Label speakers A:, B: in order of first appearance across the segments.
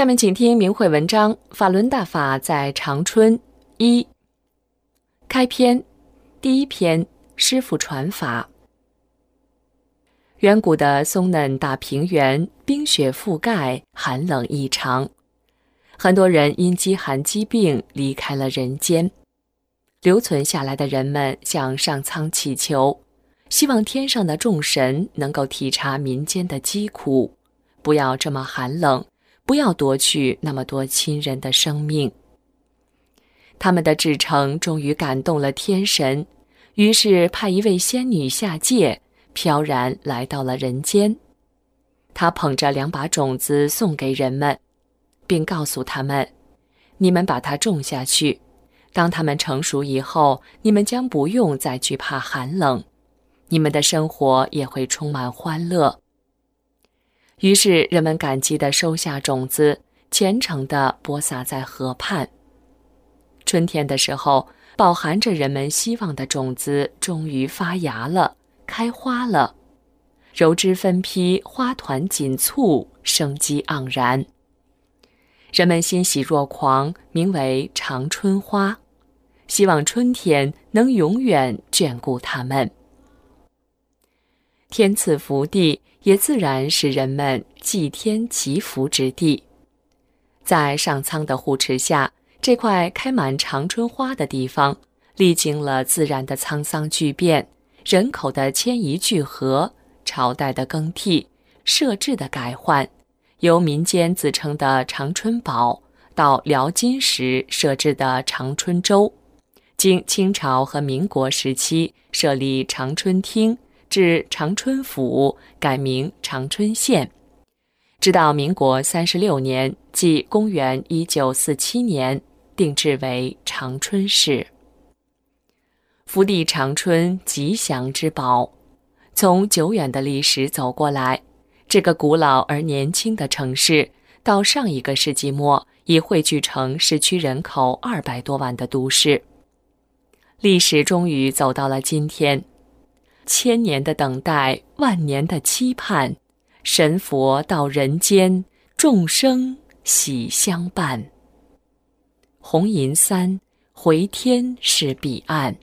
A: 下面请听明慧文章《法轮大法在长春》一开篇，第一篇师傅传法。远古的松嫩大平原，冰雪覆盖，寒冷异常。很多人因饥寒疾病离开了人间。留存下来的人们向上苍祈求，希望天上的众神能够体察民间的疾苦，不要这么寒冷。不要夺去那么多亲人的生命。他们的至诚终于感动了天神，于是派一位仙女下界，飘然来到了人间。她捧着两把种子送给人们，并告诉他们：“你们把它种下去，当它们成熟以后，你们将不用再惧怕寒冷，你们的生活也会充满欢乐。”于是人们感激地收下种子，虔诚地播撒在河畔。春天的时候，饱含着人们希望的种子终于发芽了，开花了，柔枝分披，花团锦簇，生机盎然。人们欣喜若狂，名为长春花，希望春天能永远眷顾他们。天赐福地。也自然是人们祭天祈福之地。在上苍的护持下，这块开满长春花的地方，历经了自然的沧桑巨变、人口的迁移聚合、朝代的更替、设置的改换，由民间自称的长春堡，到辽金时设置的长春州，经清朝和民国时期设立长春厅。至长春府改名长春县，直到民国三十六年，即公元一九四七年，定制为长春市。福地长春，吉祥之宝。从久远的历史走过来，这个古老而年轻的城市，到上一个世纪末已汇聚成市区人口二百多万的都市。历史终于走到了今天。千年的等待，万年的期盼，神佛到人间，众生喜相伴。红银三，回天是彼岸。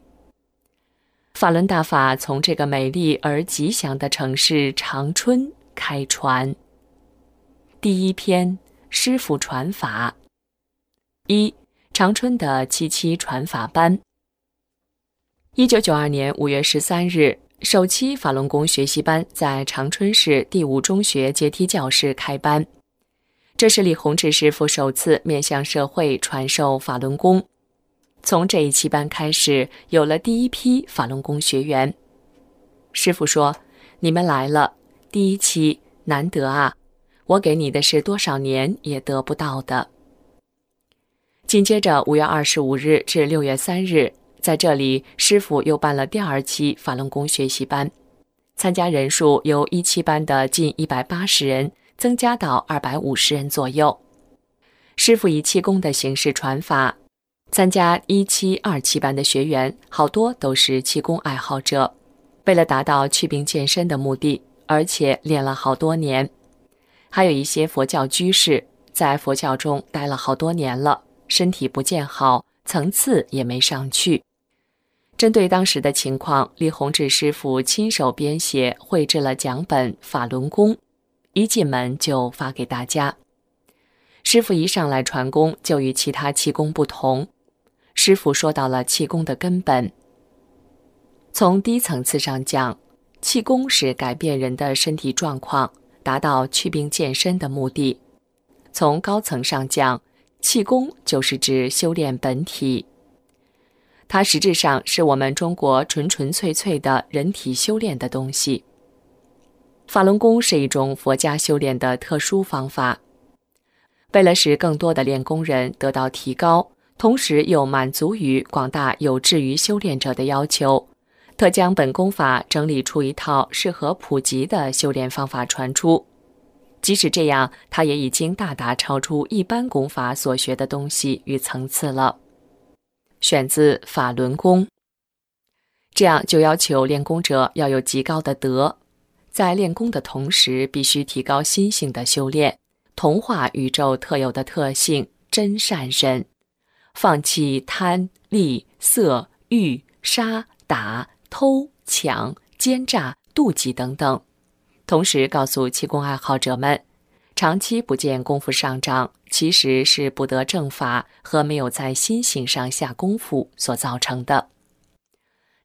A: 法轮大法从这个美丽而吉祥的城市长春开传。第一篇师傅传法。一，长春的七七传法班。一九九二年五月十三日。首期法轮功学习班在长春市第五中学阶梯教室开班，这是李洪志师傅首次面向社会传授法轮功。从这一期班开始，有了第一批法轮功学员。师傅说：“你们来了，第一期难得啊！我给你的是多少年也得不到的。”紧接着，五月二十五日至六月三日。在这里，师傅又办了第二期法轮功学习班，参加人数由一期班的近一百八十人增加到二百五十人左右。师傅以气功的形式传法，参加一期、二期班的学员好多都是气功爱好者，为了达到祛病健身的目的，而且练了好多年。还有一些佛教居士在佛教中待了好多年了，身体不见好，层次也没上去。针对当时的情况，李洪志师傅亲手编写、绘制了讲本《法轮功》，一进门就发给大家。师傅一上来传功，就与其他气功不同。师傅说到了气功的根本。从低层次上讲，气功是改变人的身体状况，达到祛病健身的目的；从高层上讲，气功就是指修炼本体。它实质上是我们中国纯纯粹粹的人体修炼的东西。法轮功是一种佛家修炼的特殊方法。为了使更多的练功人得到提高，同时又满足于广大有志于修炼者的要求，特将本功法整理出一套适合普及的修炼方法传出。即使这样，它也已经大大超出一般功法所学的东西与层次了。选自《法轮功》，这样就要求练功者要有极高的德，在练功的同时，必须提高心性的修炼，同化宇宙特有的特性真善身，放弃贪、利、色、欲、杀、打、偷、抢、奸诈、妒忌等等。同时告诉气功爱好者们，长期不见功夫上涨，其实是不得正法和没有在心性上下功夫所造成的。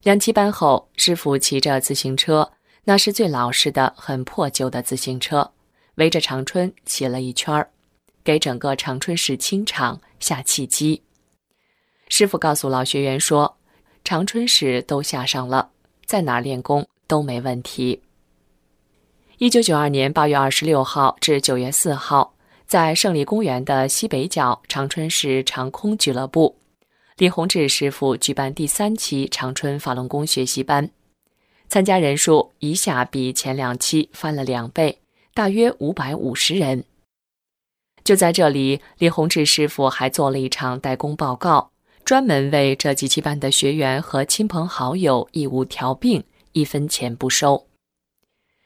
A: 两期班后，师傅骑着自行车，那是最老实的、很破旧的自行车，围着长春骑了一圈儿，给整个长春市清场下契机。师傅告诉老学员说：“长春市都下上了，在哪练功都没问题。”一九九二年八月二十六号至九月四号，在胜利公园的西北角长春市长空俱乐部，李洪志师傅举办第三期长春法轮功学习班，参加人数一下比前两期翻了两倍，大约五百五十人。就在这里，李洪志师傅还做了一场代工报告，专门为这几期班的学员和亲朋好友义务调病，一分钱不收。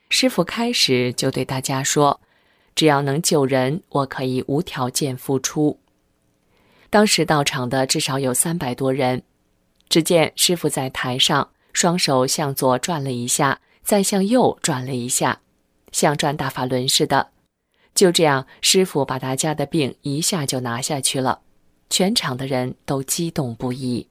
A: 师傅开始就对大家说：“只要能救人，我可以无条件付出。”当时到场的至少有三百多人。只见师傅在台上，双手向左转了一下，再向右转了一下，像转大法轮似的。就这样，师傅把大家的病一下就拿下去了，全场的人都激动不已。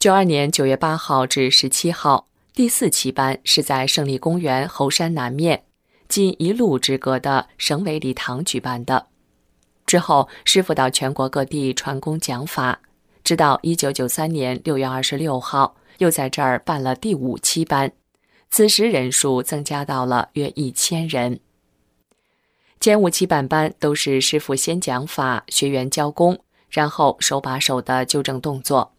A: 九二年九月八号至十七号。第四期班是在胜利公园猴山南面，仅一路之隔的省委礼堂举办的。之后，师傅到全国各地传功讲法，直到一九九三年六月二十六号，又在这儿办了第五期班，此时人数增加到了约一千人。前五期办班都是师傅先讲法，学员教功，然后手把手的纠正动作。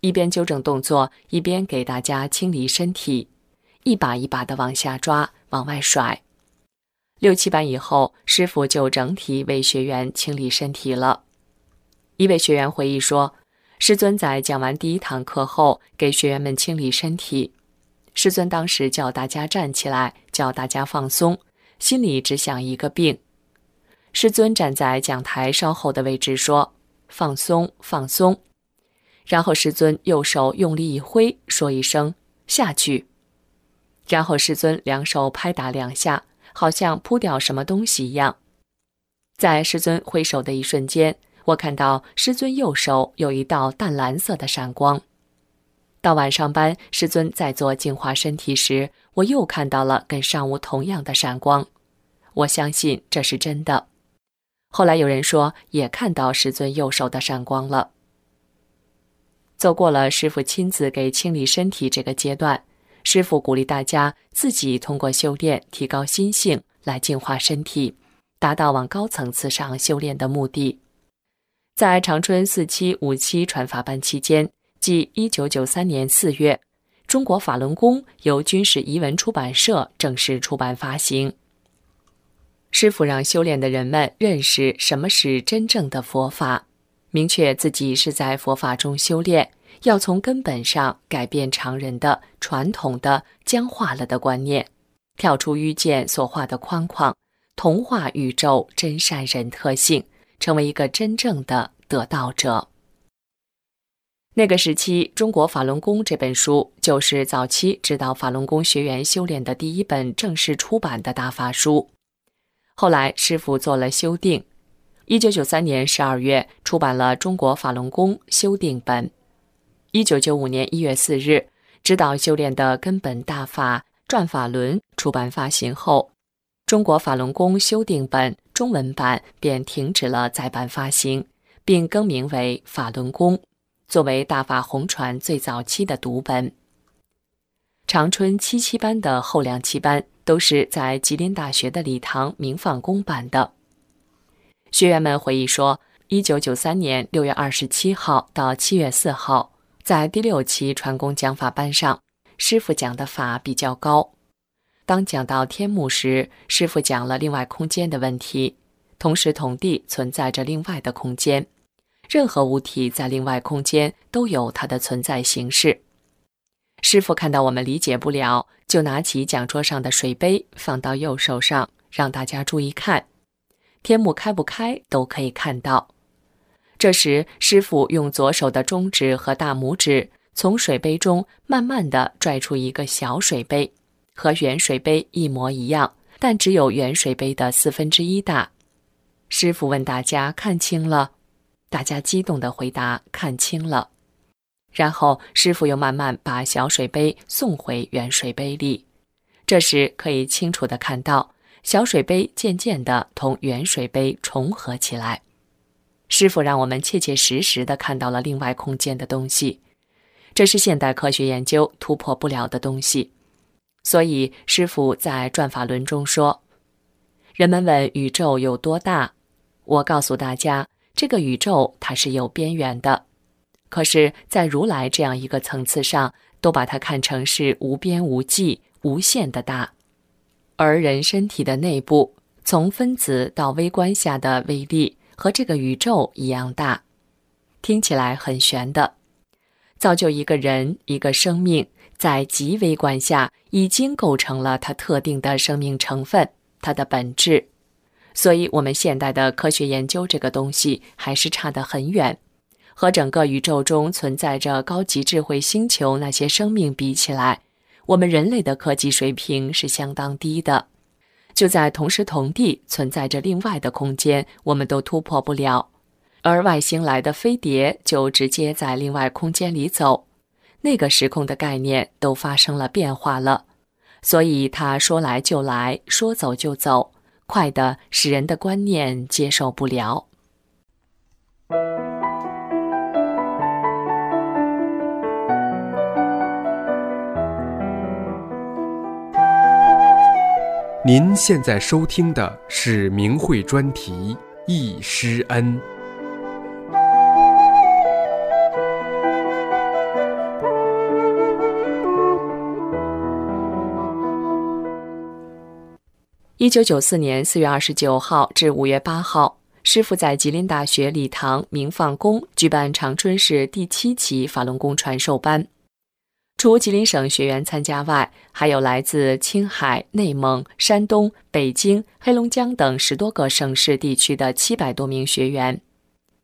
A: 一边纠正动作，一边给大家清理身体，一把一把的往下抓，往外甩。六七班以后，师傅就整体为学员清理身体了。一位学员回忆说：“师尊在讲完第一堂课后，给学员们清理身体。师尊当时叫大家站起来，叫大家放松，心里只想一个病。师尊站在讲台稍后的位置说：‘放松，放松。’”然后师尊右手用力一挥，说一声“下去”，然后师尊两手拍打两下，好像扑掉什么东西一样。在师尊挥手的一瞬间，我看到师尊右手有一道淡蓝色的闪光。到晚上班，师尊在做净化身体时，我又看到了跟上午同样的闪光。我相信这是真的。后来有人说也看到师尊右手的闪光了。走过了师傅亲自给清理身体这个阶段，师傅鼓励大家自己通过修炼提高心性来净化身体，达到往高层次上修炼的目的。在长春四期、五期传法班期间，即一九九三年四月，《中国法轮功》由军事遗文出版社正式出版发行。师傅让修炼的人们认识什么是真正的佛法。明确自己是在佛法中修炼，要从根本上改变常人的传统的僵化了的观念，跳出愚见所画的框框，同化宇宙真善人特性，成为一个真正的得道者。那个时期，《中国法轮功》这本书就是早期指导法轮功学员修炼的第一本正式出版的大法书。后来，师傅做了修订。一九九三年十二月出版了《中国法轮功修订本》，一九九五年一月四日，指导修炼的根本大法转法轮出版发行后，《中国法轮功修订本》中文版便停止了再版发行，并更名为《法轮功》，作为大法红传最早期的读本。长春七七班的后两期班都是在吉林大学的礼堂明放公版的。学员们回忆说，一九九三年六月二十七号到七月四号，在第六期传功讲法班上，师傅讲的法比较高。当讲到天幕时，师傅讲了另外空间的问题。同时，同地存在着另外的空间，任何物体在另外空间都有它的存在形式。师傅看到我们理解不了，就拿起讲桌上的水杯放到右手上，让大家注意看。天幕开不开都可以看到。这时，师傅用左手的中指和大拇指从水杯中慢慢地拽出一个小水杯，和原水杯一模一样，但只有原水杯的四分之一大。师傅问大家看清了，大家激动地回答看清了。然后，师傅又慢慢把小水杯送回原水杯里。这时，可以清楚地看到。小水杯渐渐地同原水杯重合起来，师傅让我们切切实实地看到了另外空间的东西，这是现代科学研究突破不了的东西。所以，师傅在转法轮中说：“人们问宇宙有多大，我告诉大家，这个宇宙它是有边缘的，可是，在如来这样一个层次上，都把它看成是无边无际、无限的大。”而人身体的内部，从分子到微观下的微粒和这个宇宙一样大，听起来很玄的。造就一个人、一个生命，在极微观下已经构成了它特定的生命成分，它的本质。所以，我们现代的科学研究这个东西还是差得很远，和整个宇宙中存在着高级智慧星球那些生命比起来。我们人类的科技水平是相当低的，就在同时同地存在着另外的空间，我们都突破不了，而外星来的飞碟就直接在另外空间里走，那个时空的概念都发生了变化了，所以他说来就来，说走就走，快的使人的观念接受不了。
B: 您现在收听的是明慧专题《易师恩》。
A: 一九九四年四月二十九号至五月八号，师傅在吉林大学礼堂明放宫举办长春市第七期法轮功传授班。除吉林省学员参加外，还有来自青海、内蒙、山东、北京、黑龙江等十多个省市地区的七百多名学员，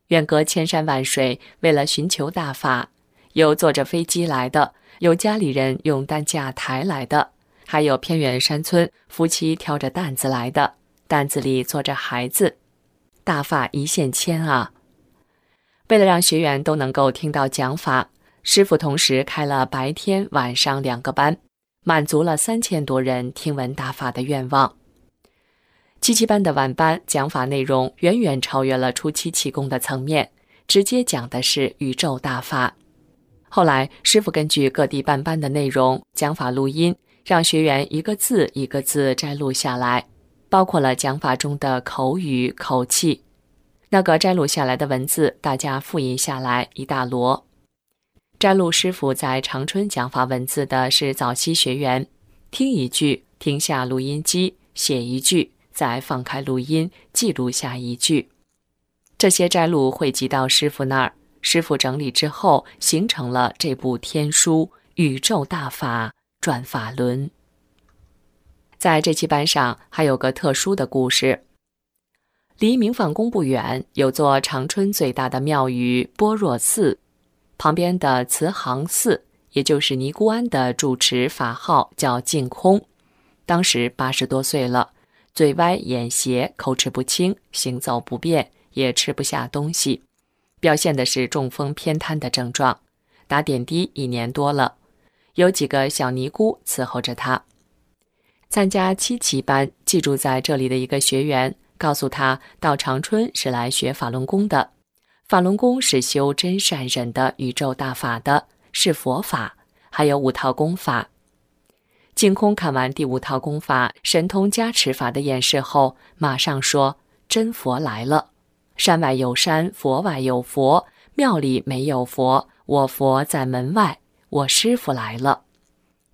A: 远隔千山万水，为了寻求大法，有坐着飞机来的，有家里人用担架抬来的，还有偏远山村夫妻挑着担子来的，担子里坐着孩子，大法一线牵啊！为了让学员都能够听到讲法。师傅同时开了白天、晚上两个班，满足了三千多人听闻大法的愿望。七七班的晚班讲法内容远远超越了初期气功的层面，直接讲的是宇宙大法。后来，师傅根据各地办班的内容讲法录音，让学员一个字一个字摘录下来，包括了讲法中的口语、口气。那个摘录下来的文字，大家复印下来一大摞。摘录师傅在长春讲法文字的是早期学员，听一句，停下录音机，写一句，再放开录音，记录下一句。这些摘录汇集到师傅那儿，师傅整理之后，形成了这部天书《宇宙大法转法轮》。在这期班上，还有个特殊的故事：离明放宫不远，有座长春最大的庙宇般若寺。旁边的慈航寺，也就是尼姑庵的住持法号叫净空，当时八十多岁了，嘴歪眼斜，口齿不清，行走不便，也吃不下东西，表现的是中风偏瘫的症状。打点滴一年多了，有几个小尼姑伺候着他。参加七期班寄住在这里的一个学员告诉他，到长春是来学法轮功的。法轮功是修真善忍的宇宙大法的，是佛法，还有五套功法。净空看完第五套功法“神通加持法”的演示后，马上说：“真佛来了！山外有山，佛外有佛，庙里没有佛，我佛在门外，我师傅来了。”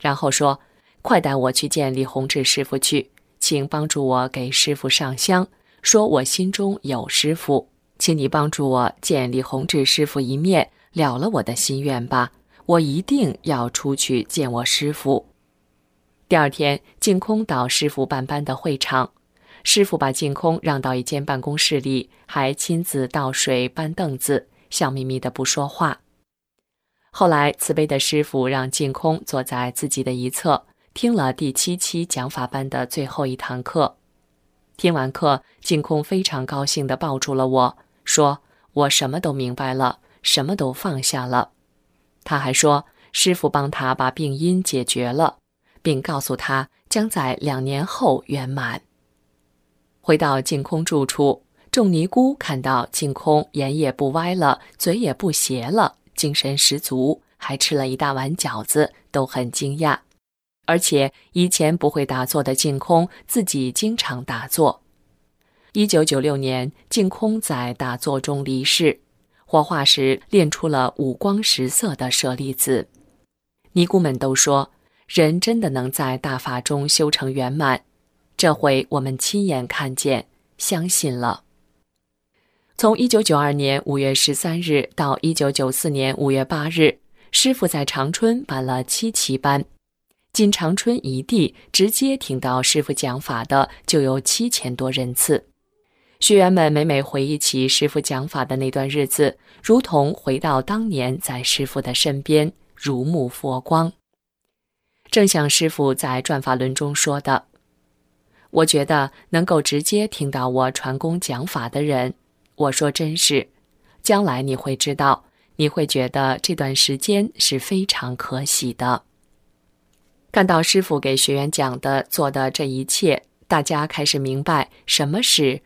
A: 然后说：“快带我去见李洪志师傅去，请帮助我给师傅上香，说我心中有师傅，请你帮助我见李洪志师傅一面，了了我的心愿吧。我一定要出去见我师傅。”第二天，净空到师傅办班的会场，师傅把净空让到一间办公室里，还亲自倒水、搬凳子，笑眯眯的不说话。后来，慈悲的师傅让净空坐在自己的一侧，听了第七期讲法班的最后一堂课。听完课，净空非常高兴地抱住了我，说：“我什么都明白了，什么都放下了。”他还说，师傅帮他把病因解决了。并告诉他将在两年后圆满。回到净空住处，众尼姑看到净空眼也不歪了，嘴也不斜了，精神十足，还吃了一大碗饺子，都很惊讶。而且以前不会打坐的净空自己经常打坐。一九九六年，净空在打坐中离世，火化时炼出了五光十色的舍利子。尼姑们都说。人真的能在大法中修成圆满，这回我们亲眼看见，相信了。从一九九二年五月十三日到一九九四年五月八日，师傅在长春办了七期班，仅长春一地直接听到师傅讲法的就有七千多人次。学员们每每回忆起师傅讲法的那段日子，如同回到当年在师傅的身边，如沐佛光。正像师傅在转法轮中说的：“我觉得能够直接听到我传功讲法的人，我说真是，将来你会知道，你会觉得这段时间是非常可喜的。看到师傅给学员讲的、做的这一切，大家开始明白什么是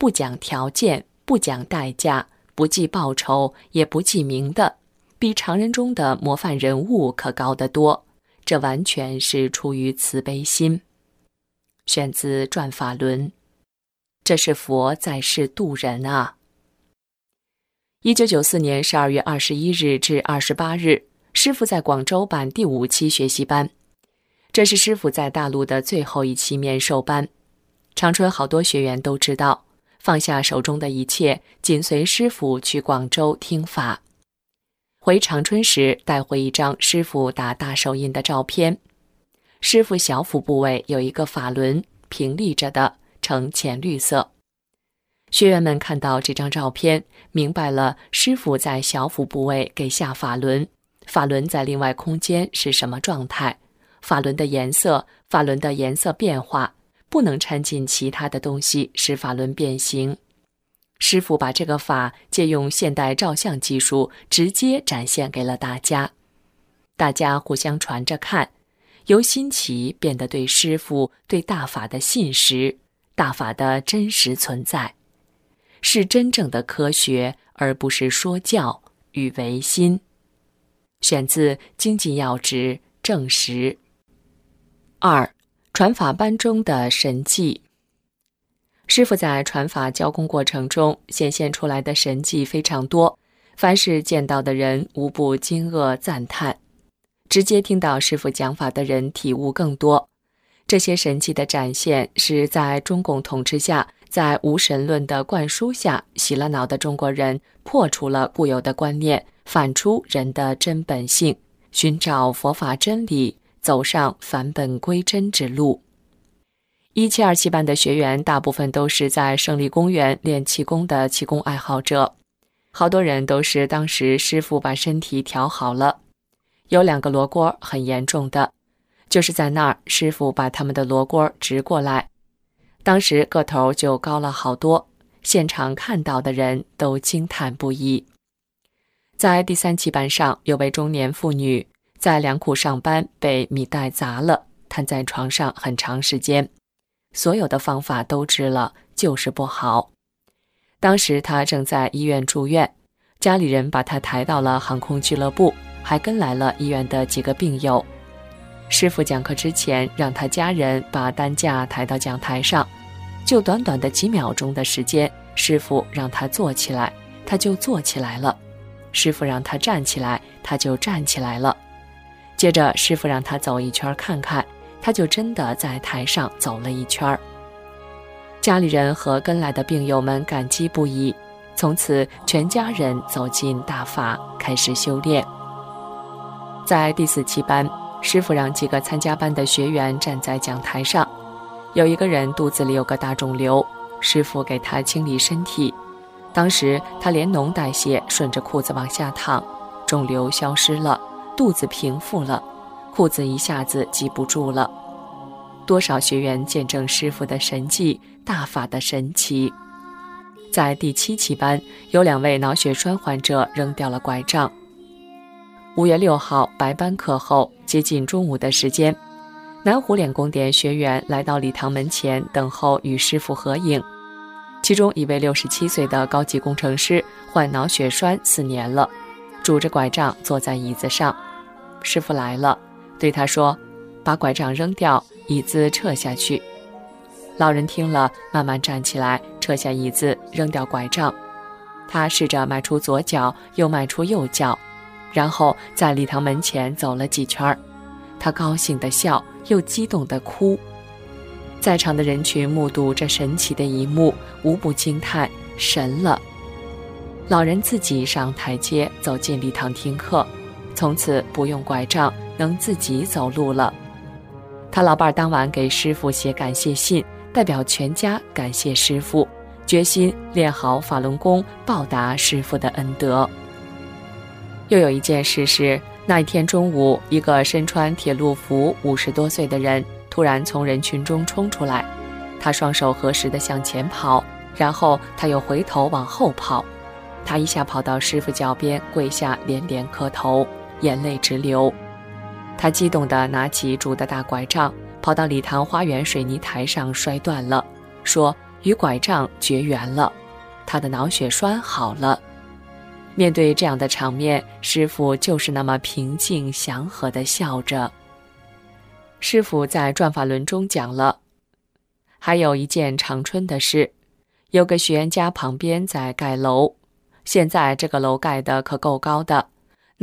A: 不讲条件、不讲代价、不计报酬、也不记名的，比常人中的模范人物可高得多。”这完全是出于慈悲心。选自《转法轮》，这是佛在世度人啊。一九九四年十二月二十一日至二十八日，师傅在广州办第五期学习班，这是师傅在大陆的最后一期面授班。长春好多学员都知道，放下手中的一切，紧随师傅去广州听法。回长春时，带回一张师傅打大手印的照片。师傅小腹部位有一个法轮平立着的，呈浅绿色。学员们看到这张照片，明白了师傅在小腹部位给下法轮，法轮在另外空间是什么状态？法轮的颜色，法轮的颜色变化，不能掺进其他的东西，使法轮变形。师傅把这个法借用现代照相技术，直接展现给了大家。大家互相传着看，由新奇变得对师傅、对大法的信实，大法的真实存在，是真正的科学，而不是说教与唯心。选自《经济要旨》正实。二，传法班中的神迹。师傅在传法教功过程中显现出来的神迹非常多，凡是见到的人无不惊愕赞叹。直接听到师傅讲法的人体悟更多。这些神迹的展现是在中共统治下，在无神论的灌输下，洗了脑的中国人破除了固有的观念，反出人的真本性，寻找佛法真理，走上返本归真之路。一七二七班的学员大部分都是在胜利公园练气功的气功爱好者，好多人都是当时师傅把身体调好了。有两个罗锅很严重的，就是在那儿师傅把他们的罗锅直过来，当时个头就高了好多，现场看到的人都惊叹不已。在第三期班上，有位中年妇女在粮库上班，被米袋砸了，瘫在床上很长时间。所有的方法都治了，就是不好。当时他正在医院住院，家里人把他抬到了航空俱乐部，还跟来了医院的几个病友。师傅讲课之前，让他家人把担架抬到讲台上，就短短的几秒钟的时间，师傅让他坐起来，他就坐起来了；师傅让他站起来，他就站起来了。接着，师傅让他走一圈看看，他就真的在台上走了一圈。家里人和跟来的病友们感激不已，从此全家人走进大法，开始修炼。在第四期班。师傅让几个参加班的学员站在讲台上，有一个人肚子里有个大肿瘤，师傅给他清理身体。当时他连脓带血，顺着裤子往下淌，肿瘤消失了，肚子平复了，裤子一下子系不住了。多少学员见证师傅的神迹，大法的神奇。在第七期班，有两位脑血栓患者扔掉了拐杖。五月六号白班课后，接近中午的时间，南湖练功点学员来到礼堂门前等候与师傅合影。其中一位六十七岁的高级工程师患脑血栓四年了，拄着拐杖坐在椅子上。师傅来了，对他说：“把拐杖扔掉，椅子撤下去。”老人听了，慢慢站起来，撤下椅子，扔掉拐杖。他试着迈出左脚，又迈出右脚。然后在礼堂门前走了几圈儿，他高兴地笑，又激动地哭。在场的人群目睹这神奇的一幕，无不惊叹：神了！老人自己上台阶，走进礼堂听课，从此不用拐杖，能自己走路了。他老伴儿当晚给师傅写感谢信，代表全家感谢师傅，决心练好法轮功，报答师傅的恩德。又有一件事是，那一天中午，一个身穿铁路服、五十多岁的人突然从人群中冲出来，他双手合十地向前跑，然后他又回头往后跑，他一下跑到师傅脚边，跪下连连磕头，眼泪直流。他激动地拿起拄的大拐杖，跑到礼堂花园水泥台上摔断了，说与拐杖绝缘了，他的脑血栓好了。面对这样的场面，师傅就是那么平静祥和地笑着。师傅在转法轮中讲了，还有一件长春的事：有个学员家旁边在盖楼，现在这个楼盖的可够高的，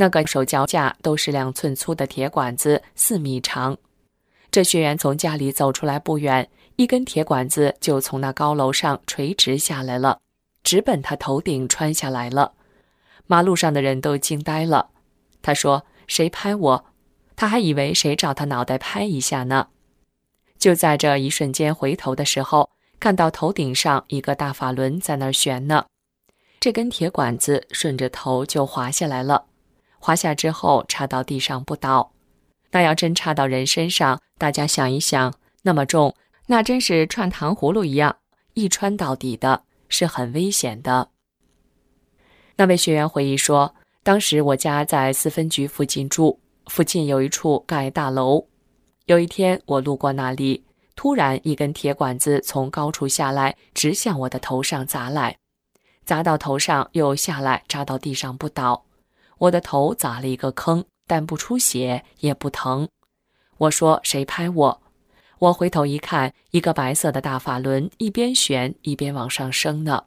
A: 那个手脚架都是两寸粗的铁管子，四米长。这学员从家里走出来不远，一根铁管子就从那高楼上垂直下来了，直奔他头顶穿下来了。马路上的人都惊呆了。他说：“谁拍我？”他还以为谁找他脑袋拍一下呢。就在这一瞬间回头的时候，看到头顶上一个大法轮在那儿悬呢。这根铁管子顺着头就滑下来了，滑下之后插到地上不倒。那要真插到人身上，大家想一想，那么重，那真是串糖葫芦一样，一穿到底的，是很危险的。那位学员回忆说：“当时我家在四分局附近住，附近有一处盖大楼。有一天我路过那里，突然一根铁管子从高处下来，直向我的头上砸来，砸到头上又下来，扎到地上不倒。我的头砸了一个坑，但不出血也不疼。我说谁拍我？我回头一看，一个白色的大法轮一边旋一边往上升呢。”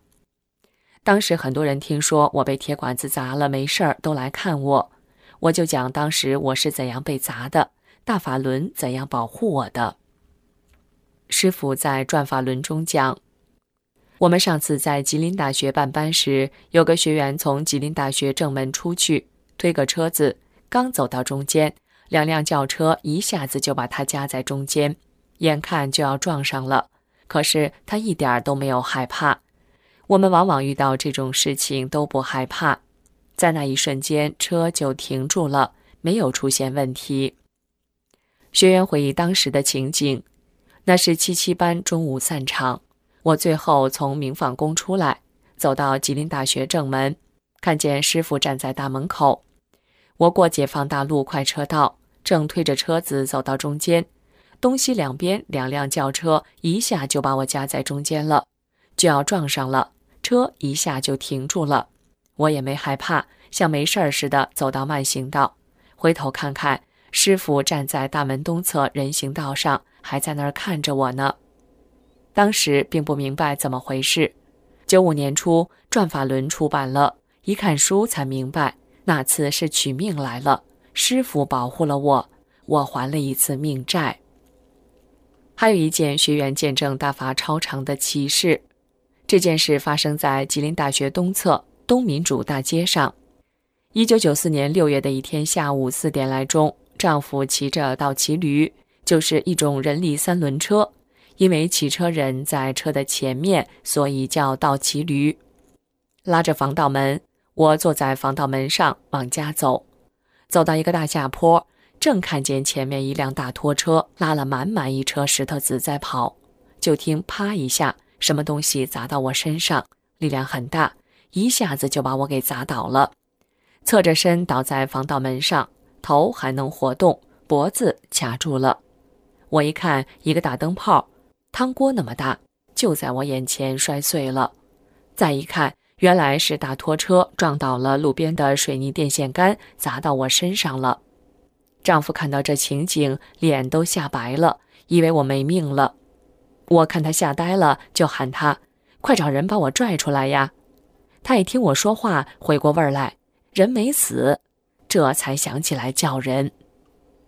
A: 当时很多人听说我被铁管子砸了，没事儿都来看我，我就讲当时我是怎样被砸的，大法轮怎样保护我的。师傅在转法轮中讲，我们上次在吉林大学办班时，有个学员从吉林大学正门出去，推个车子，刚走到中间，两辆轿车一下子就把他夹在中间，眼看就要撞上了，可是他一点都没有害怕。我们往往遇到这种事情都不害怕，在那一瞬间车就停住了，没有出现问题。学员回忆当时的情景，那是七七班中午散场，我最后从明坊宫出来，走到吉林大学正门，看见师傅站在大门口。我过解放大路快车道，正推着车子走到中间，东西两边两辆轿车一下就把我夹在中间了，就要撞上了。车一下就停住了，我也没害怕，像没事儿似的走到慢行道，回头看看，师傅站在大门东侧人行道上，还在那儿看着我呢。当时并不明白怎么回事。九五年初，《转法轮》出版了，一看书才明白，那次是取命来了，师傅保护了我，我还了一次命债。还有一件学员见证大法超长的奇事，这件事发生在吉林大学东侧东民主大街上。一九九四年六月的一天下午四点来钟，丈夫骑着倒骑驴，就是一种人力三轮车，因为骑车人在车的前面，所以叫倒骑驴，拉着防盗门。我坐在防盗门上往家走，走到一个大下坡，正看见前面一辆大拖车拉了满满一车石头子在跑，就听啪一下，什么东西砸到我身上，力量很大，一下子就把我给砸倒了。侧着身倒在防盗门上，头还能活动，脖子卡住了。我一看，一个大灯泡，汤锅那么大，就在我眼前摔碎了。再一看，原来是大拖车撞倒了路边的水泥电线杆，砸到我身上了。丈夫看到这情景，脸都吓白了，以为我没命了。我看他吓呆了，就喊他：“快找人把我拽出来呀！”他一听我说话，回过味儿来。人没死，这才想起来叫人。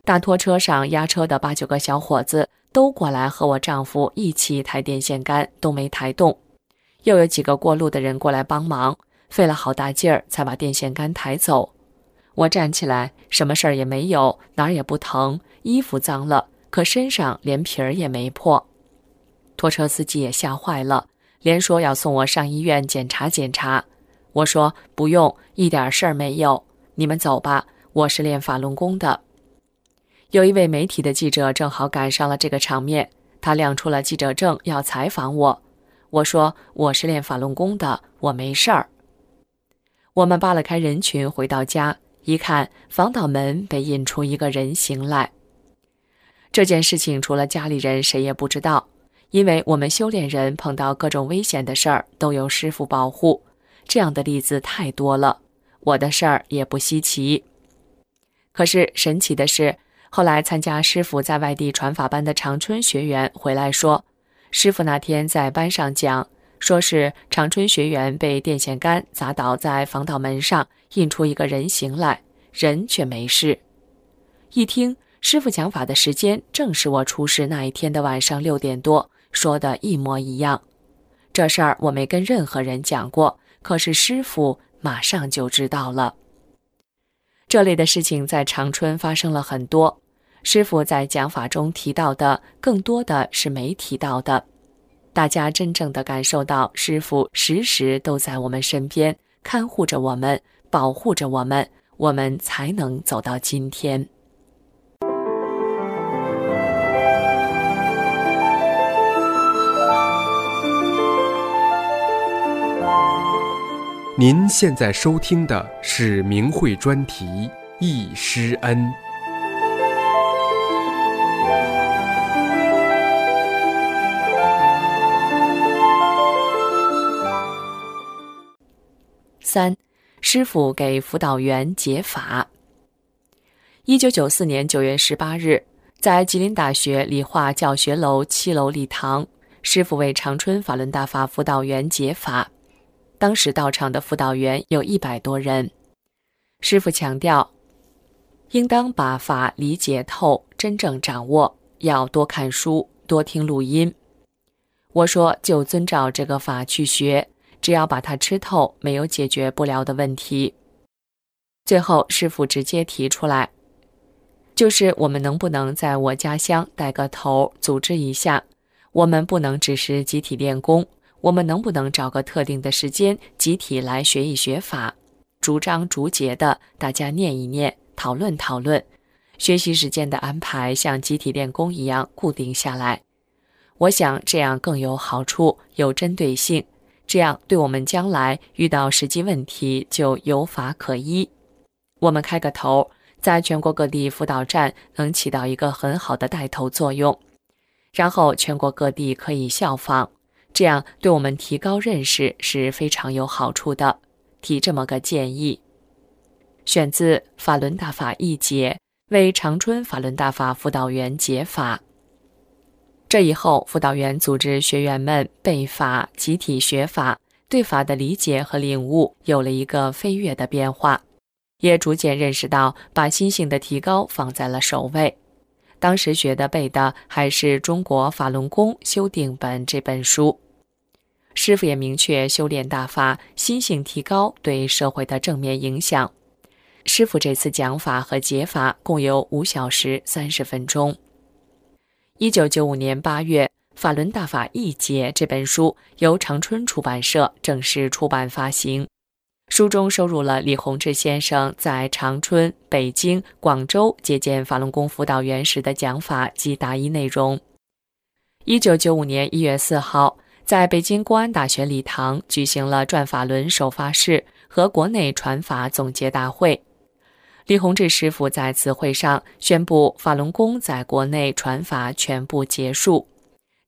A: 大拖车上压车的八九个小伙子都过来和我丈夫一起抬电线杆，都没抬动。又有几个过路的人过来帮忙，费了好大劲儿才把电线杆抬走。我站起来，什么事儿也没有，哪儿也不疼，衣服脏了，可身上连皮儿也没破。拖车司机也吓坏了，连说要送我上医院检查检查。我说不用，一点事儿没有。你们走吧，我是练法轮功的。有一位媒体的记者正好赶上了这个场面，他亮出了记者证要采访我。我说我是练法轮功的，我没事儿。我们扒了开人群，回到家一看，防盗门被印出一个人形来。这件事情除了家里人，谁也不知道，因为我们修炼人碰到各种危险的事儿，都有师傅保护。这样的例子太多了，我的事儿也不稀奇。可是神奇的是，后来参加师傅在外地传法班的长春学员回来说，师傅那天在班上讲，说是长春学员被电线杆砸倒在防盗门上，印出一个人形来，人却没事。一听师傅讲法的时间正是我出事那一天的晚上六点多，说的一模一样。这事儿我没跟任何人讲过。可是师傅马上就知道了。这类的事情在长春发生了很多，师傅在讲法中提到的更多的是没提到的。大家真正的感受到师傅时时都在我们身边，看护着我们，保护着我们，我们才能走到今天。
B: 您现在收听的是明慧专题《易师恩》
A: 师傅给辅导员解法。一九九四年九月十八日，在吉林大学理化教学楼七楼礼堂，师傅为长春法轮大法辅导员解法。当时到场的辅导员有一百多人，师傅强调，应当把法理解透，真正掌握，要多看书，多听录音。我说就遵照这个法去学，只要把它吃透，没有解决不了的问题。最后，师傅直接提出来，就是我们能不能在我家乡带个头，组织一下？我们不能只是集体练功。我们能不能找个特定的时间，集体来学一学法，逐章逐节的大家念一念，讨论讨论，学习时间的安排像集体练功一样固定下来。我想这样更有好处，有针对性，这样对我们将来遇到实际问题就有法可依。我们开个头，在全国各地辅导站能起到一个很好的带头作用，然后全国各地可以效仿。这样对我们提高认识是非常有好处的。提这么个建议，选自《法轮大法一节》，为长春法轮大法辅导员解法。这以后，辅导员组织学员们背法、集体学法，对法的理解和领悟有了一个飞跃的变化，也逐渐认识到把心性的提高放在了首位。当时学的背的还是《中国法轮功修订本》这本书，师傅也明确修炼大法心性提高对社会的正面影响。师傅这次讲法和解法共有五小时三十分钟。一九九五年八月，《法轮大法一解》这本书由长春出版社正式出版发行。书中收录了李洪志先生在长春、北京、广州接见法轮功辅导员时的讲法及答疑内容。一九九五年一月四号，在北京公安大学礼堂举行了转法轮首发式和国内传法总结大会。李洪志师傅在此会上宣布，法轮功在国内传法全部结束。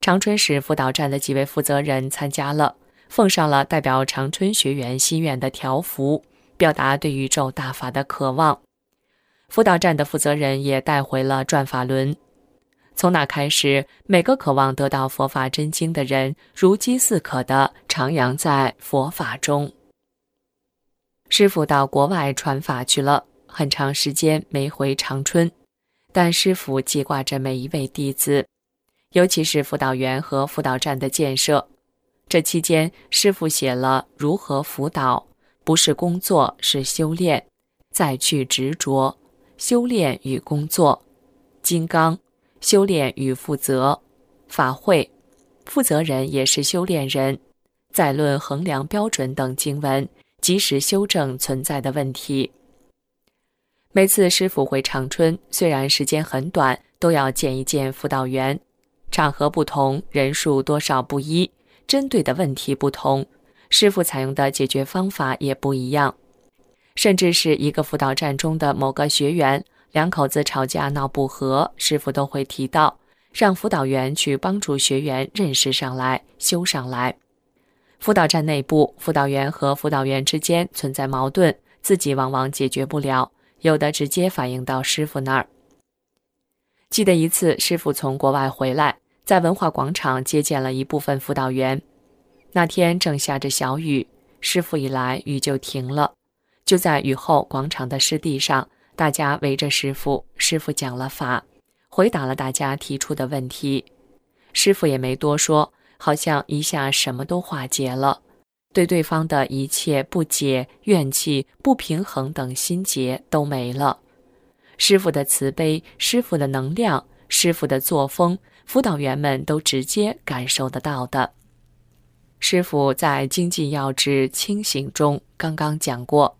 A: 长春市辅导站的几位负责人参加了。奉上了代表长春学员心愿的条幅，表达对宇宙大法的渴望。辅导站的负责人也带回了转法轮。从那开始，每个渴望得到佛法真经的人，如饥似渴地徜徉在佛法中。师傅到国外传法去了，很长时间没回长春，但师傅记挂着每一位弟子，尤其是辅导员和辅导站的建设。这期间，师傅写了如何辅导，不是工作，是修炼，再去执着，修炼与工作，金刚，修炼与负责，法会，负责人也是修炼人，再论衡量标准等经文，及时修正存在的问题。每次师傅回长春，虽然时间很短，都要见一见辅导员，场合不同，人数多少不一。针对的问题不同，师傅采用的解决方法也不一样。甚至是一个辅导站中的某个学员，两口子吵架闹不和，师傅都会提到，让辅导员去帮助学员认识上来、修上来。辅导站内部，辅导员和辅导员之间存在矛盾，自己往往解决不了，有的直接反映到师傅那儿。记得一次，师傅从国外回来。在文化广场接见了一部分辅导员。那天正下着小雨，师傅一来，雨就停了。就在雨后广场的湿地上，大家围着师傅，师傅讲了法，回答了大家提出的问题。师傅也没多说，好像一下什么都化解了，对对方的一切不解、怨气、不平衡等心结都没了。师傅的慈悲，师傅的能量，师傅的作风。辅导员们都直接感受得到的。师傅在《经济要旨清醒》中刚刚讲过。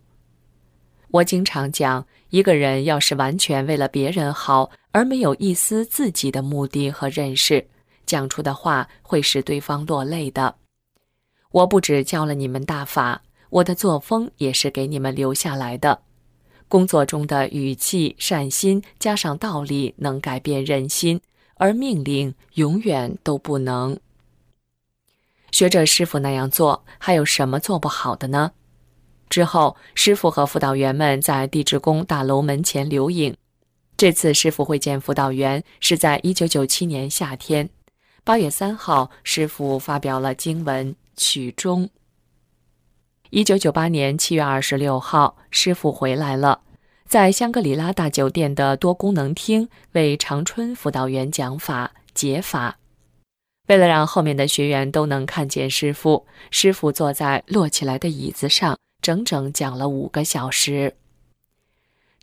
A: 我经常讲，一个人要是完全为了别人好，而没有一丝自己的目的和认识，讲出的话会使对方落泪的。我不止教了你们大法，我的作风也是给你们留下来的。工作中的语气、善心加上道理，能改变人心。而命令永远都不能学着师傅那样做，还有什么做不好的呢？之后，师傅和辅导员们在地质宫大楼门前留影。这次师傅会见辅导员是在一九九七年夏天，八月三号，师傅发表了经文曲终。一九九八年七月二十六号，师傅回来了。在香格里拉大酒店的多功能厅为长春辅导员讲法解法。为了让后面的学员都能看见师傅，师傅坐在摞起来的椅子上，整整讲了五个小时。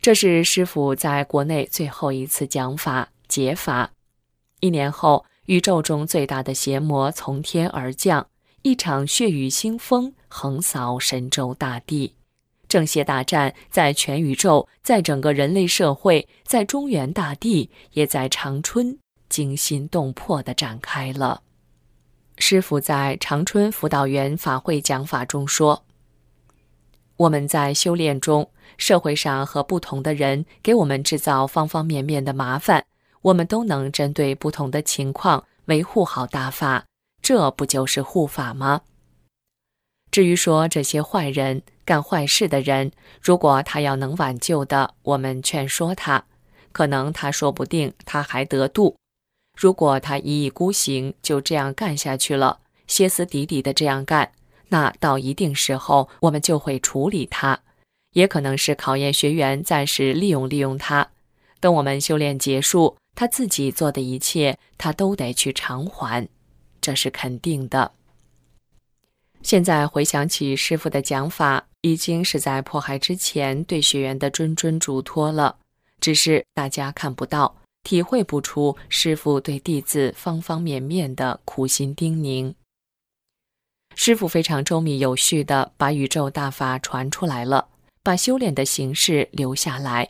A: 这是师傅在国内最后一次讲法解法。一年后，宇宙中最大的邪魔从天而降，一场血雨腥风横扫神州大地。正邪大战在全宇宙，在整个人类社会，在中原大地，也在长春惊心动魄地展开了。师傅在长春辅导员法会讲法中说：“我们在修炼中，社会上和不同的人给我们制造方方面面的麻烦，我们都能针对不同的情况维护好大法，这不就是护法吗？”至于说这些坏人干坏事的人，如果他要能挽救的，我们劝说他；可能他说不定他还得度。如果他一意孤行，就这样干下去了，歇斯底里的这样干，那到一定时候我们就会处理他，也可能是考验学员，暂时利用利用他。等我们修炼结束，他自己做的一切，他都得去偿还，这是肯定的。现在回想起师傅的讲法，已经是在迫害之前对学员的谆谆嘱托了。只是大家看不到、体会不出师傅对弟子方方面面的苦心叮咛。师傅非常周密有序的把宇宙大法传出来了，把修炼的形式留下来，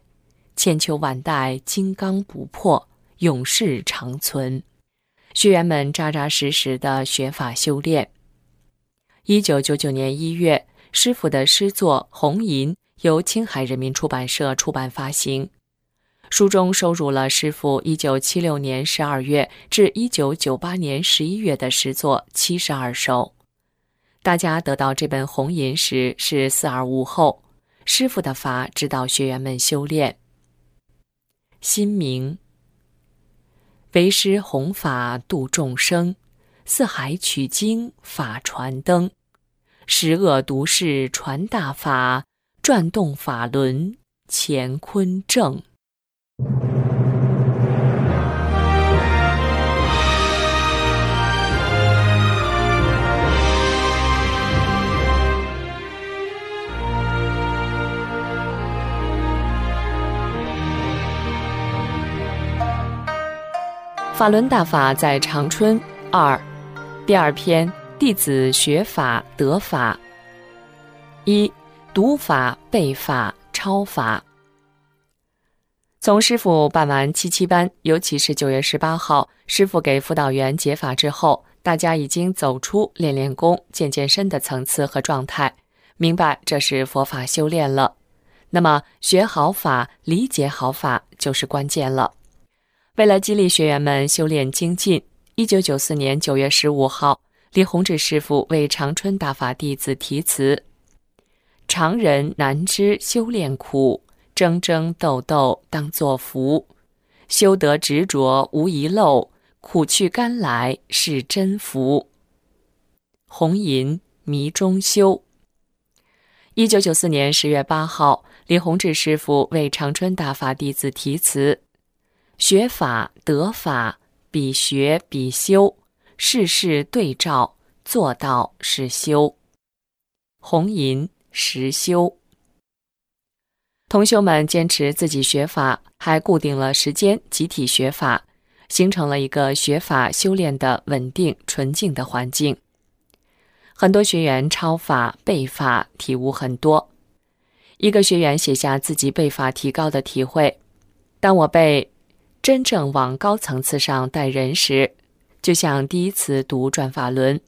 A: 千秋万代，金刚不破，永世长存。学员们扎扎实实的学法修炼。一九九九年一月，师傅的诗作《红银》由青海人民出版社出版发行，书中收录了师傅一九七六年十二月至一九九八年十一月的诗作七十二首。大家得到这本《红银》时是四二五后，师傅的法指导学员们修炼。心明，为师弘法度众生。四海取经，法传灯；十恶毒誓传大法，转动法轮，乾坤正。法轮大法在长春二。第二篇，弟子学法得法。一读法背法抄法。从师傅办完七七班，尤其是九月十八号，师傅给辅导员解法之后，大家已经走出练练功、健健身的层次和状态，明白这是佛法修炼了。那么学好法、理解好法就是关键了。为了激励学员们修炼精进。一九九四年九月十五号，李洪志师傅为长春大法弟子题词：“常人难知修炼苦，争争斗斗当作福。修得执着无遗漏，苦去甘来是真福。”红银迷中修。一九九四年十月八号，李洪志师傅为长春大法弟子题词：“学法得法。”比学比修，事事对照，做到是修。红银实修。同学们坚持自己学法，还固定了时间，集体学法，形成了一个学法修炼的稳定纯净的环境。很多学员抄法背法，体悟很多。一个学员写下自己背法提高的体会：当我背。真正往高层次上带人时，就像第一次读转法轮，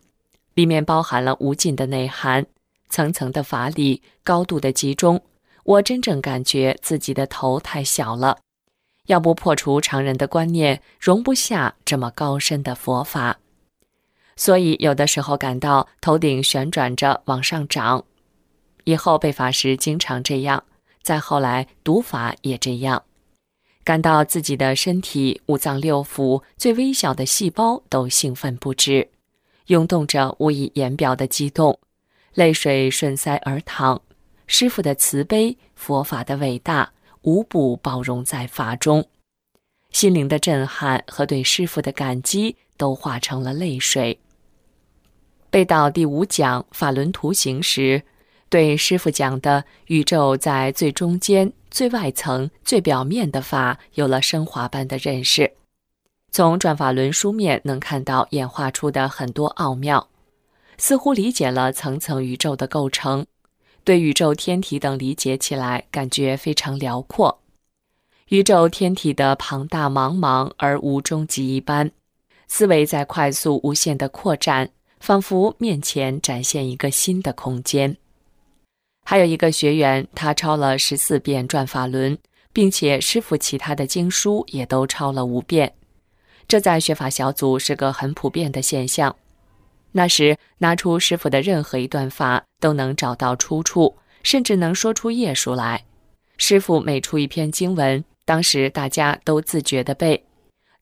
A: 里面包含了无尽的内涵，层层的法理，高度的集中。我真正感觉自己的头太小了，要不破除常人的观念，容不下这么高深的佛法。所以有的时候感到头顶旋转着往上涨。以后背法时经常这样，再后来读法也这样。感到自己的身体五脏六腑最微小的细胞都兴奋不止，涌动着无以言表的激动，泪水顺腮而淌。师傅的慈悲，佛法的伟大，无不包容在法中。心灵的震撼和对师傅的感激都化成了泪水。背到第五讲法轮图形时。对师傅讲的宇宙在最中间、最外层、最表面的法有了升华般的认识。从转法轮书面能看到演化出的很多奥妙，似乎理解了层层宇宙的构成。对宇宙天体等理解起来，感觉非常辽阔。宇宙天体的庞大茫茫而无终极一般，思维在快速无限的扩展，仿佛面前展现一个新的空间。还有一个学员，他抄了十四遍转法轮，并且师傅其他的经书也都抄了五遍。这在学法小组是个很普遍的现象。那时拿出师傅的任何一段法，都能找到出处，甚至能说出页数来。师傅每出一篇经文，当时大家都自觉地背，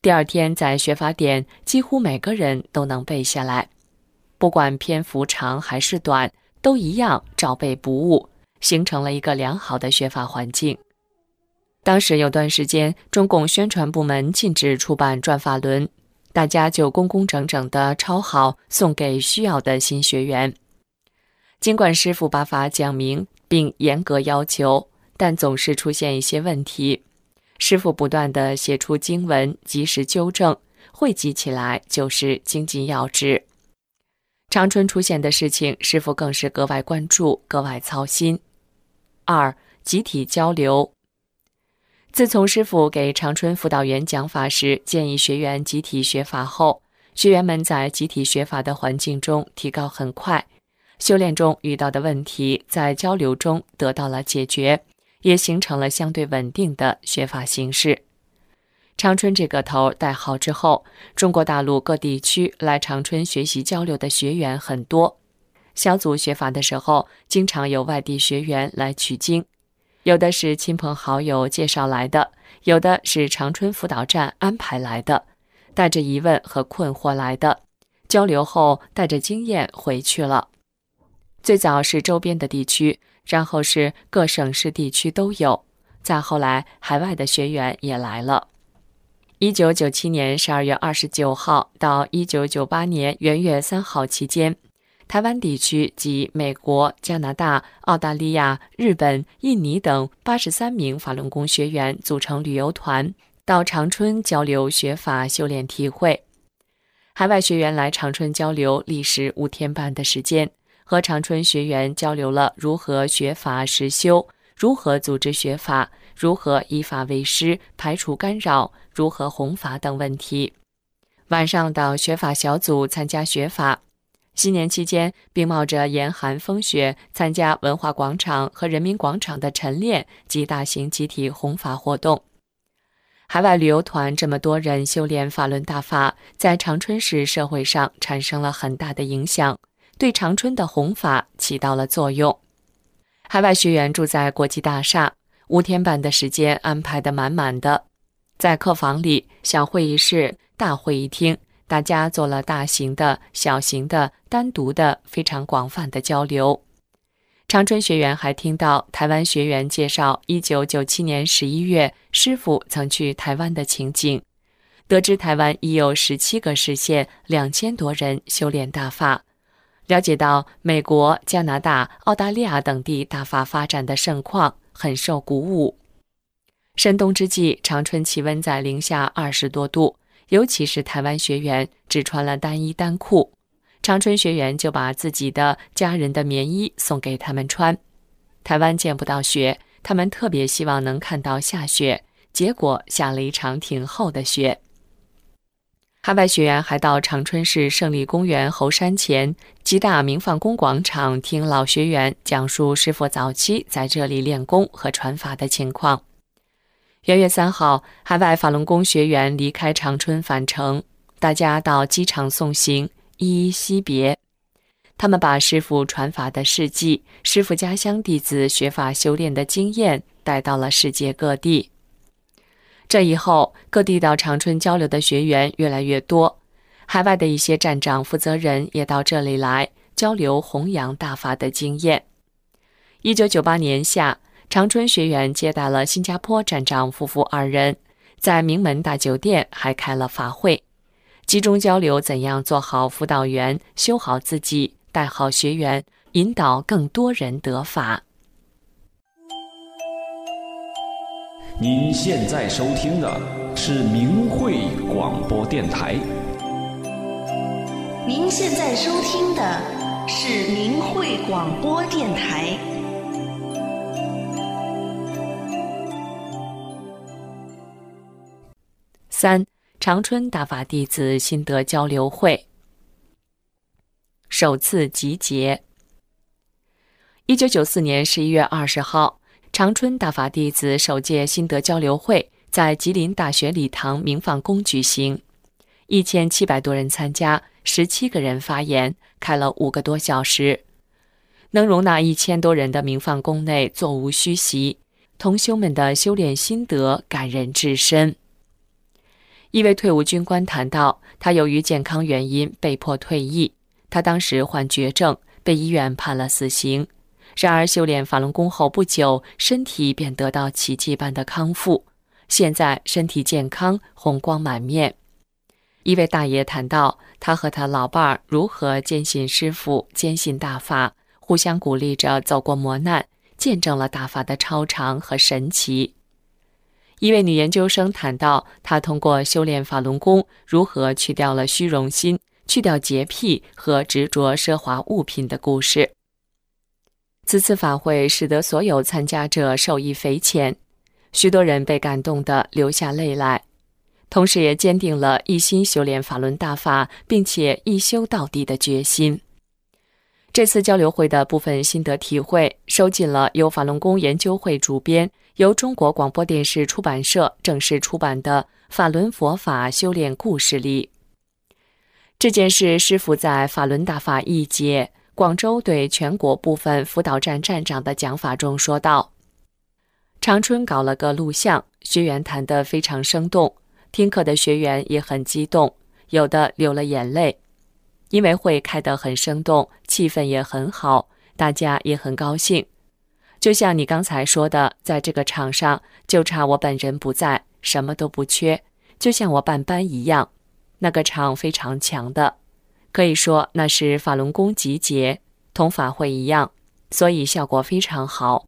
A: 第二天在学法点，几乎每个人都能背下来，不管篇幅长还是短，都一样照背不误，形成了一个良好的学法环境。当时有段时间，中共宣传部门禁止出版《转法轮》，大家就工工整整地抄好，送给需要的新学员。尽管师傅把法讲明并严格要求，但总是出现一些问题。师傅不断地写出经文，及时纠正，汇集起来就是精进要旨。长春出现的事情，师傅更是格外关注，格外操心。二、集体交流。自从师傅给长春辅导员讲法时，建议学员集体学法后，学员们在集体学法的环境中提高很快，修炼中遇到的问题在交流中得到了解决，也形成了相对稳定的学法形式。长春这个头带好之后，中国大陆各地区来长春学习交流的学员很多，小组学法的时候，经常有外地学员来取经。有的是亲朋好友介绍来的，有的是长春辅导站安排来的，带着疑问和困惑来的，交流后带着经验回去了。最早是周边的地区，然后是各省市地区都有，再后来海外的学员也来了。一九九七年十二月二十九号到一九九八年元月三号期间。台湾地区及美国、加拿大、澳大利亚、日本、印尼等八十三名法轮功学员组成旅游团，到长春交流学法、修炼体会。海外学员来长春交流，历时五天半的时间，和长春学员交流了如何学法实修，如何组织学法，如何依法为师，排除干扰，如何弘法等问题。晚上到学法小组参加学法。新年期间，并冒着严寒风雪参加文化广场和人民广场的晨练及大型集体弘法活动。海外旅游团这么多人修炼法轮大法，在长春市社会上产生了很大的影响，对长春的弘法起到了作用。海外学员住在国际大厦，五天半的时间安排的满满的，在客房里、小会议室、大会议厅。大家做了大型的、小型的、单独的、非常广泛的交流。长春学员还听到台湾学员介绍，一九九七年十一月师傅曾去台湾的情景，得知台湾已有十七个市县两千多人修炼大法，了解到美国、加拿大、澳大利亚等地大法发展的盛况，很受鼓舞。深冬之际，长春气温在零下二十多度。尤其是台湾学员只穿了单衣单裤，长春学员就把自己的家人的棉衣送给他们穿。台湾见不到雪，他们特别希望能看到下雪，结果下了一场挺厚的雪。海外学员还到长春市胜利公园猴山前吉大明放宫广场听老学员讲述师傅早期在这里练功和传法的情况。元月三号，海外法轮功学员离开长春返程，大家到机场送行，依依惜别。他们把师傅传法的事迹、师傅家乡弟子学法修炼的经验带到了世界各地。这以后，各地到长春交流的学员越来越多，海外的一些站长、负责人也到这里来交流弘扬大法的经验。一九九八年夏。长春学员接待了新加坡站长夫妇二人，在名门大酒店还开了法会，集中交流怎样做好辅导员、修好自己、带好学员，引导更多人得法。
C: 您现在收听的是明慧广播电台。
D: 您现在收听的是明慧广播电台。
A: 三长春大法弟子心得交流会首次集结。一九九四年十一月二十号，长春大法弟子首届心得交流会在吉林大学礼堂明放宫举行，一千七百多人参加，十七个人发言，开了五个多小时，能容纳一千多人的明放宫内座无虚席，同修们的修炼心得感人至深。一位退伍军官谈到，他由于健康原因被迫退役。他当时患绝症，被医院判了死刑。然而修炼法轮功后不久，身体便得到奇迹般的康复，现在身体健康，红光满面。一位大爷谈到，他和他老伴儿如何坚信师傅、坚信大法，互相鼓励着走过磨难，见证了大法的超常和神奇。一位女研究生谈到，她通过修炼法轮功，如何去掉了虚荣心，去掉洁癖和执着奢华物品的故事。此次法会使得所有参加者受益匪浅，许多人被感动得流下泪来，同时也坚定了一心修炼法轮大法，并且一修到底的决心。这次交流会的部分心得体会收进了由法轮功研究会主编、由中国广播电视出版社正式出版的《法轮佛法修炼故事》里。这件事，师傅在法轮大法一节广州对全国部分辅导站站长的讲法中说道：“长春搞了个录像，学员谈得非常生动，听课的学员也很激动，有的流了眼泪。”因为会开得很生动，气氛也很好，大家也很高兴。就像你刚才说的，在这个场上就差我本人不在，什么都不缺，就像我办班一样。那个场非常强的，可以说那是法轮功集结，同法会一样，所以效果非常好。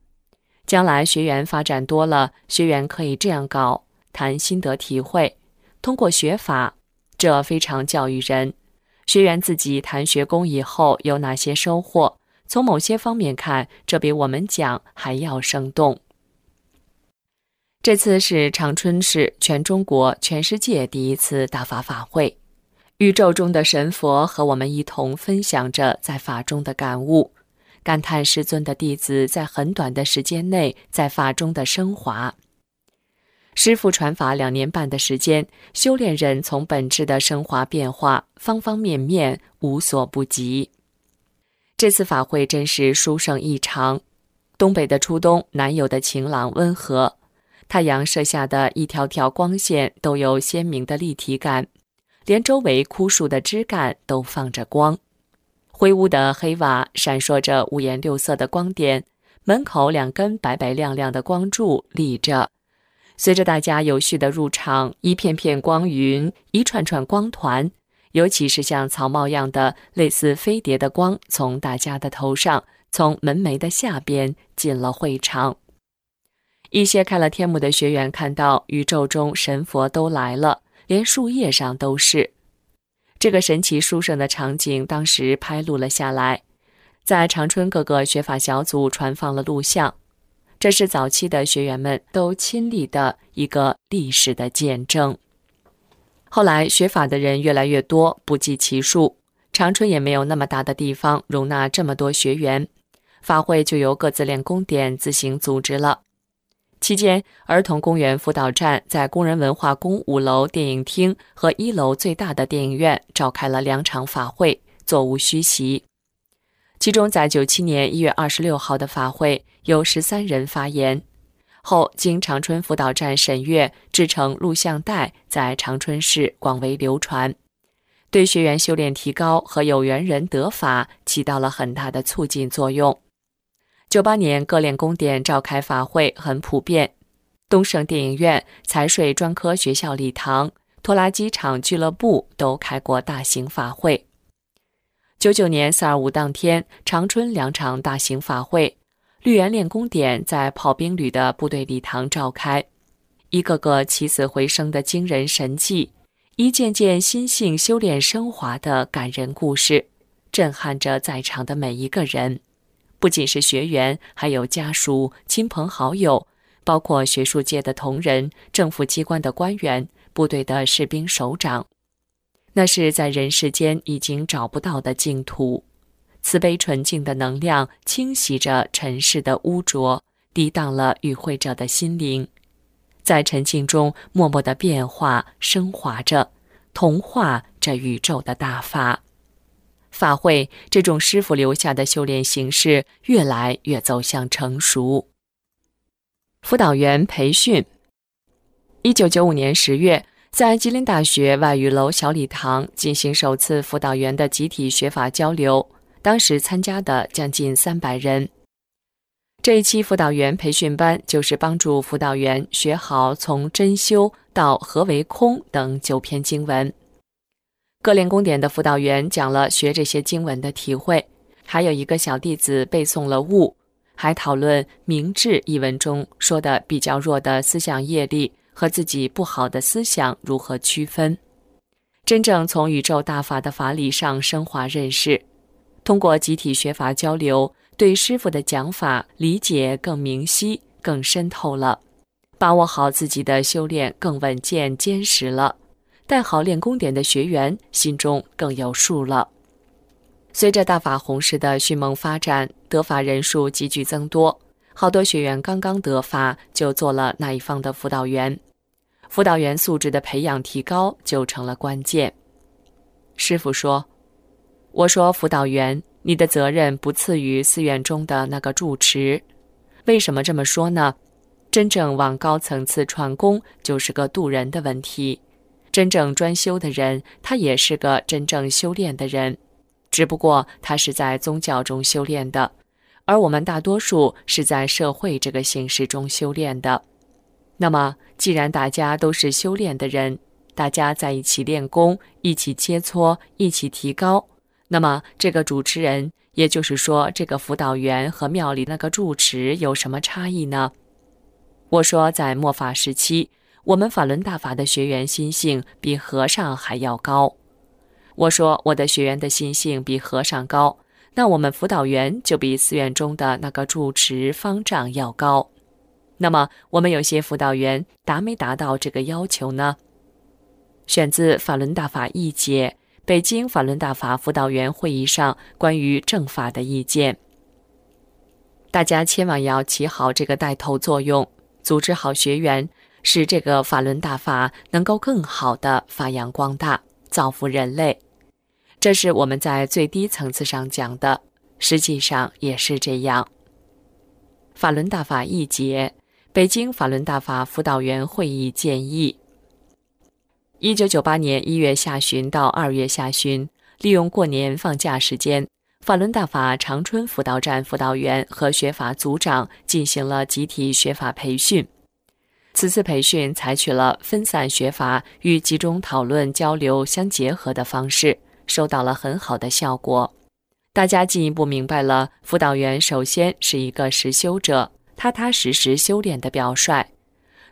A: 将来学员发展多了，学员可以这样搞，谈心得体会，通过学法，这非常教育人。学员自己谈学功以后有哪些收获？从某些方面看，这比我们讲还要生动。这次是长春市全中国、全世界第一次大法法会，宇宙中的神佛和我们一同分享着在法中的感悟，感叹师尊的弟子在很短的时间内在法中的升华。师傅传法两年半的时间，修炼人从本质的升华变化，方方面面无所不及。这次法会真是殊胜异常。东北的初冬，南有的晴朗温和，太阳射下的一条条光线都有鲜明的立体感，连周围枯树的枝干都放着光。灰屋的黑瓦闪烁着五颜六色的光点，门口两根白白亮亮的光柱立着。随着大家有序的入场，一片片光云，一串串光团，尤其是像草帽样的类似飞碟的光，从大家的头上，从门楣的下边进了会场。一些开了天目的学员看到宇宙中神佛都来了，连树叶上都是。这个神奇殊胜的场景，当时拍录了下来，在长春各个学法小组传放了录像。这是早期的学员们都亲历的一个历史的见证。后来学法的人越来越多，不计其数。长春也没有那么大的地方容纳这么多学员，法会就由各自练功点自行组织了。期间，儿童公园辅导站在工人文化宫五楼电影厅和一楼最大的电影院召开了两场法会，座无虚席。其中，在九七年一月二十六号的法会，有十三人发言。后经长春辅导站审阅，制成录像带，在长春市广为流传，对学员修炼提高和有缘人得法起到了很大的促进作用。九八年各练功点召开法会很普遍，东盛电影院、财税专科学校礼堂、拖拉机厂俱乐部都开过大型法会。九九年四二五当天，长春两场大型法会，绿园练功点在炮兵旅的部队礼堂召开，一个个起死回生的惊人神迹，一件件心性修炼升华的感人故事，震撼着在场的每一个人，不仅是学员，还有家属、亲朋好友，包括学术界的同仁、政府机关的官员、部队的士兵首长。那是在人世间已经找不到的净土，慈悲纯净的能量清洗着尘世的污浊，涤荡了与会者的心灵，在沉静中默默的变化升华着，同化这宇宙的大法。法会这种师傅留下的修炼形式越来越走向成熟。辅导员培训。一九九五年十月，在吉林大学外语楼小礼堂进行首次辅导员的集体学法交流，当时参加的将近三百人。这一期辅导员培训班就是帮助辅导员学好从真修到何为空等九篇经文。各练功点的辅导员讲了学这些经文的体会，还有一个小弟子背诵了悟，还讨论“明智”一文中说的比较弱的思想业力和自己不好的思想如何区分，真正从宇宙大法的法理上升华认识。通过集体学法交流。对师傅的讲法理解更明晰、更深透了，把握好自己的修炼更稳健坚实了，带好练功点的学员心中更有数了。随着大法弘誓的迅猛发展，得法人数急剧增多，好多学员刚刚得法就做了那一方的辅导员，辅导员素质的培养提高就成了关键。师傅说：“我说辅导员。”你的责任不次于寺院中的那个住持，为什么这么说呢？真正往高层次传功，就是个渡人的问题。真正专修的人，他也是个真正修炼的人，只不过他是在宗教中修炼的，而我们大多数是在社会这个形式中修炼的。那么，既然大家都是修炼的人，大家在一起练功，一起切磋，一起提高。那么，这个主持人，也就是说，这个辅导员和庙里那个住持有什么差异呢？我说，在末法时期，我们法轮大法的学员心性比和尚还要高。我说，我的学员的心性比和尚高，那我们辅导员就比寺院中的那个住持方丈要高。那么，我们有些辅导员达没达到这个要求呢？选自《法轮大法译解》。北京法轮大法辅导员会议上关于正法的意见，大家千万要起好这个带头作用，组织好学员，使这个法轮大法能够更好的发扬光大，造福人类。这是我们在最低层次上讲的，实际上也是这样。法轮大法一节，北京法轮大法辅导员会议建议。一九九八年一月下旬到二月下旬，利用过年放假时间，法轮大法长春辅导站辅导员和学法组长进行了集体学法培训。此次培训采取了分散学法与集中讨论交流相结合的方式，收到了很好的效果。大家进一步明白了，辅导员首先是一个实修者，踏踏实实修炼的表率，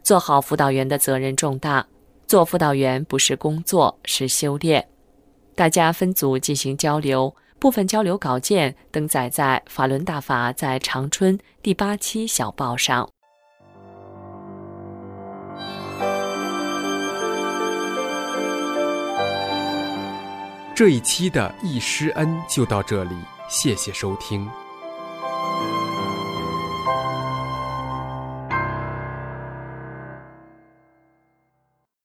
A: 做好辅导员的责任重大。做辅导员不是工作，是修炼。大家分组进行交流，部分交流稿件登载在《法轮大法在长春》第八期小报上。
B: 这一期的易师恩就到这里，谢谢收听。